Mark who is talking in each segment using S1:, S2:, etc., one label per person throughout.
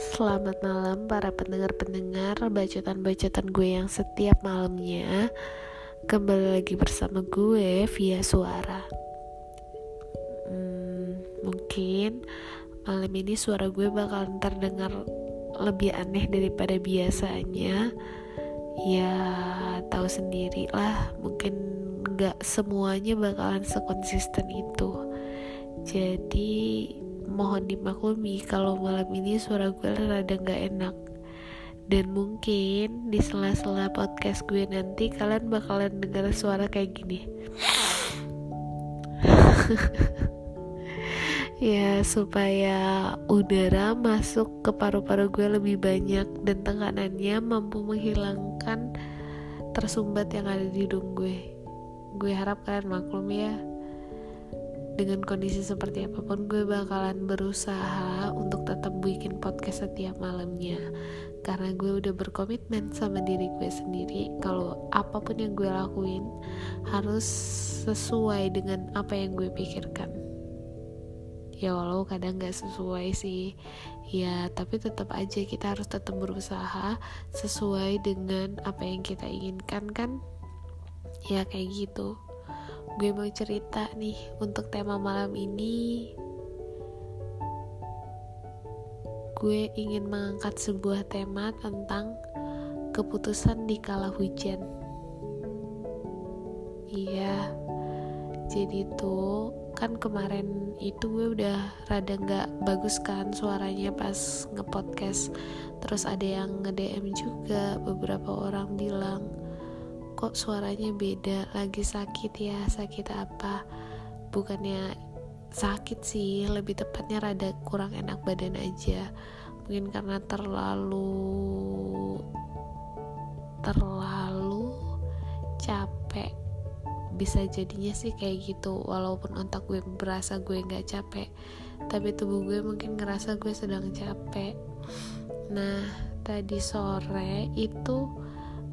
S1: Selamat malam para pendengar-pendengar bacotan-bacotan gue yang setiap malamnya. Kembali lagi bersama gue via suara. Hmm, Mungkin malam ini suara gue bakalan terdengar lebih aneh daripada biasanya. Ya tahu sendiri lah mungkin gak semuanya bakalan sekonsisten itu. Jadi mohon dimaklumi kalau malam ini suara gue rada gak enak. Dan mungkin di sela-sela podcast gue nanti kalian bakalan dengar suara kayak gini. Ya supaya udara masuk ke paru-paru gue lebih banyak dan tekanannya mampu menghilangkan tersumbat yang ada di hidung gue. Gue harap kalian maklum ya dengan kondisi seperti apa pun gue bakalan berusaha untuk tetap bikin podcast setiap malamnya. Karena gue udah berkomitmen sama diri gue sendiri kalau apa pun yang gue lakuin harus sesuai dengan apa yang gue pikirkan. Ya walau kadang gak sesuai sih. Ya tapi tetap aja kita harus tetap berusaha sesuai dengan apa yang kita inginkan kan? Ya kayak gitu gue mau cerita nih untuk tema malam ini. Gue ingin mengangkat sebuah tema tentang keputusan di kala hujan. Iya jadi tuh kan kemarin itu gue udah rada nggak bagus kan suaranya pas ngepodcast. Terus ada yang nge DM juga beberapa orang kok suaranya beda lagi sakit ya sakit apa? Bukannya sakit sih lebih tepatnya rada kurang enak badan aja. Mungkin karena terlalu terlalu capek. Bisa jadinya sih kayak gitu walaupun otak gue berasa gue nggak capek. Tapi tubuh gue mungkin ngerasa gue sedang capek. Nah tadi sore itu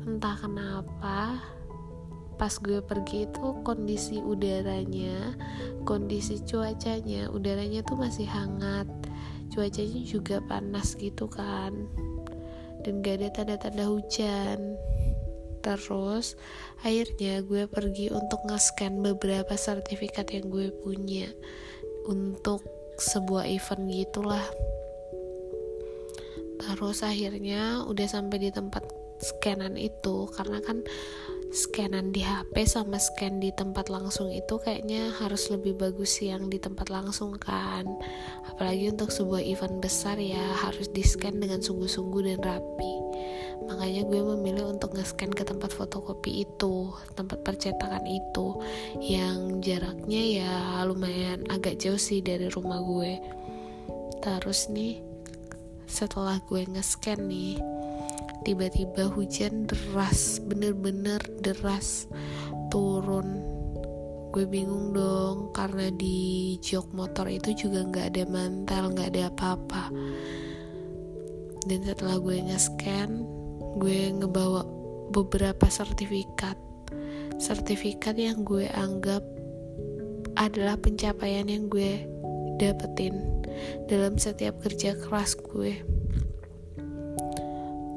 S1: entah kenapa pas gue pergi itu kondisi udaranya kondisi cuacanya udaranya tuh masih hangat. Cuacanya juga panas gitu kan. Dan gak ada tanda-tanda hujan. Terus akhirnya gue pergi untuk nge-scan beberapa sertifikat yang gue punya untuk sebuah event gitulah. Terus akhirnya udah sampai di tempat scanan itu. Karena kan scanan di HP sama scan di tempat langsung itu kayaknya harus lebih bagus yang di tempat langsung kan. Apalagi untuk sebuah event besar ya harus di scan dengan sungguh-sungguh dan rapi. Makanya gue memilih untuk nge-scan ke tempat fotokopi itu tempat percetakan itu yang jaraknya ya lumayan agak jauh sih dari rumah gue. Terus nih setelah gue nge-scan nih tiba-tiba hujan deras bener-bener deras turun. Gue bingung dong karena di jok motor itu juga nggak ada mantel nggak ada apa-apa. Dan setelah gue nge-scan gue ngebawa beberapa sertifikat. Sertifikat yang gue anggap adalah pencapaian yang gue dapetin dalam setiap kerja keras gue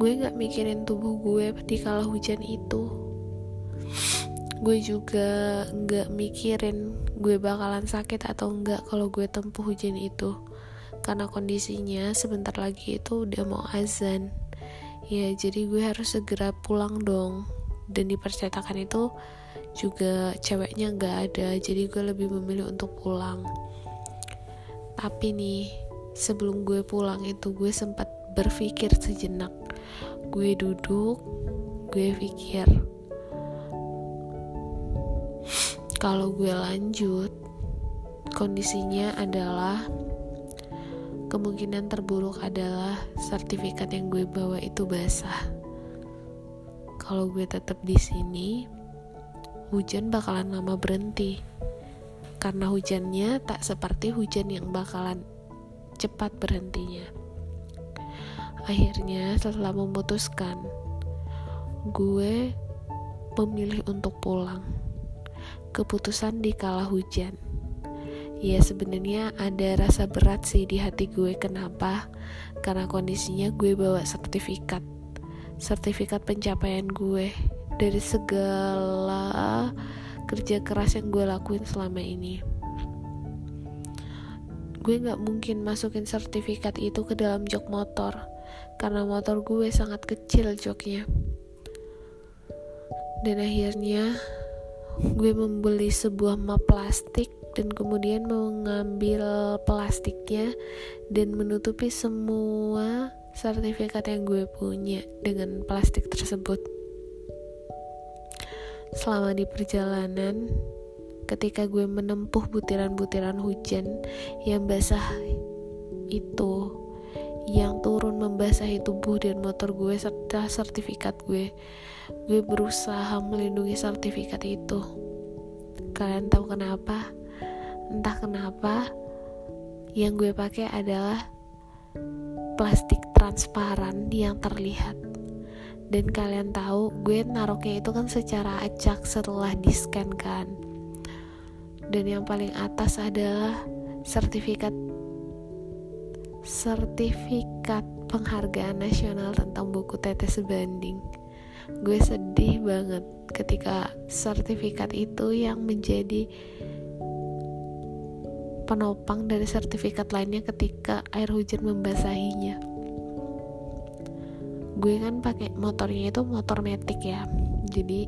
S1: gue gak mikirin tubuh gue di kala hujan itu. Gue juga gak mikirin gue bakalan sakit atau enggak kalau gue tempuh hujan itu. Karena kondisinya sebentar lagi itu udah mau azan. Ya jadi gue harus segera pulang dong. Dan di percetakan itu juga ceweknya gak ada jadi gue lebih memilih untuk pulang. Tapi nih sebelum gue pulang itu gue sempat berpikir sejenak gue duduk gue pikir kalau gue lanjut kondisinya adalah kemungkinan terburuk adalah sertifikat yang gue bawa itu basah. Kalau gue tetap di sini hujan bakalan lama berhenti. Karena hujannya tak seperti hujan yang bakalan cepat berhentinya akhirnya setelah memutuskan gue memilih untuk pulang. Keputusan di kala hujan. Ya sebenarnya ada rasa berat sih di hati gue. Kenapa? Karena kondisinya gue bawa sertifikat. Sertifikat pencapaian gue dari segala kerja keras yang gue lakuin selama ini. Gue nggak mungkin masukin sertifikat itu ke dalam jok motor karena motor gue sangat kecil joknya dan akhirnya gue membeli sebuah map plastik dan kemudian mengambil plastiknya dan menutupi semua sertifikat yang gue punya dengan plastik tersebut. Selama di perjalanan, ketika gue menempuh butiran-butiran hujan yang basah itu, yang turun membasahi tubuh dan motor gue serta sertifikat gue, gue berusaha melindungi sertifikat itu. Kalian tahu kenapa? entah kenapa yang gue pakai adalah plastik transparan yang terlihat dan kalian tahu gue naruhnya itu kan secara acak setelah di scan kan dan yang paling atas adalah sertifikat sertifikat penghargaan nasional tentang buku tetes sebanding gue sedih banget ketika sertifikat itu yang menjadi penopang dari sertifikat lainnya ketika air hujan membasahinya. Gue kan pakai motornya itu motor metik ya. Jadi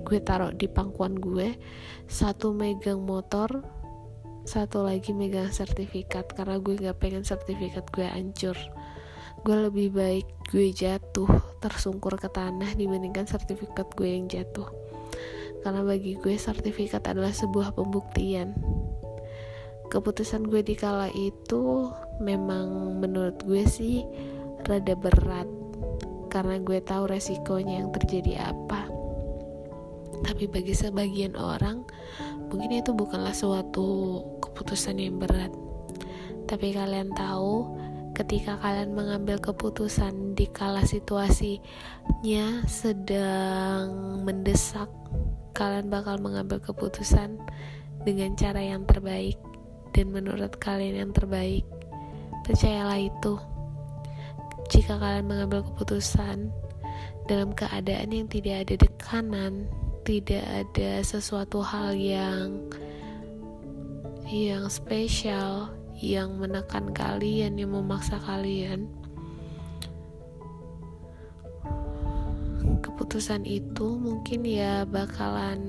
S1: gue taruh di pangkuan gue satu megang motor satu lagi megang sertifikat karena gue nggak pengen sertifikat gue hancur. Gue lebih baik gue jatuh tersungkur ke tanah dibandingkan sertifikat gue yang jatuh. Karena bagi gue sertifikat adalah sebuah pembuktian. Keputusan gue di kala itu memang menurut gue sih rada berat karena gue tahu resikonya yang terjadi apa. Tapi bagi sebagian orang mungkin itu bukanlah suatu keputusan yang berat tapi kalian tahu ketika kalian mengambil keputusan di kala situasinya sedang mendesak kalian bakal mengambil keputusan dengan cara yang terbaik dan menurut kalian yang terbaik. Percayalah itu. Jika kalian mengambil keputusan dalam keadaan yang tidak ada dekanan, tidak ada sesuatu hal yang yang spesial yang menekan kalian, yang memaksa kalian. Keputusan itu mungkin ya bakalan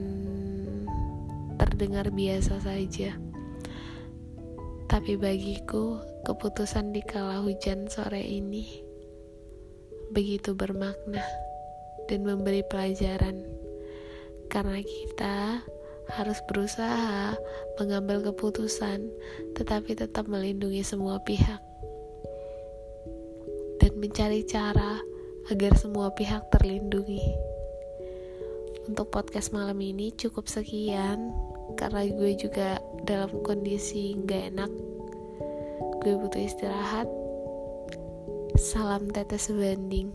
S1: terdengar biasa saja. Tapi bagiku, keputusan di kala hujan sore ini begitu bermakna dan memberi pelajaran. Karena kita harus berusaha mengambil keputusan, tetapi tetap melindungi semua pihak. Dan mencari cara agar semua pihak terlindungi. Untuk podcast malam ini cukup sekian karena gue juga dalam kondisi gak enak. Gue butuh istirahat. Salam tetes sebanding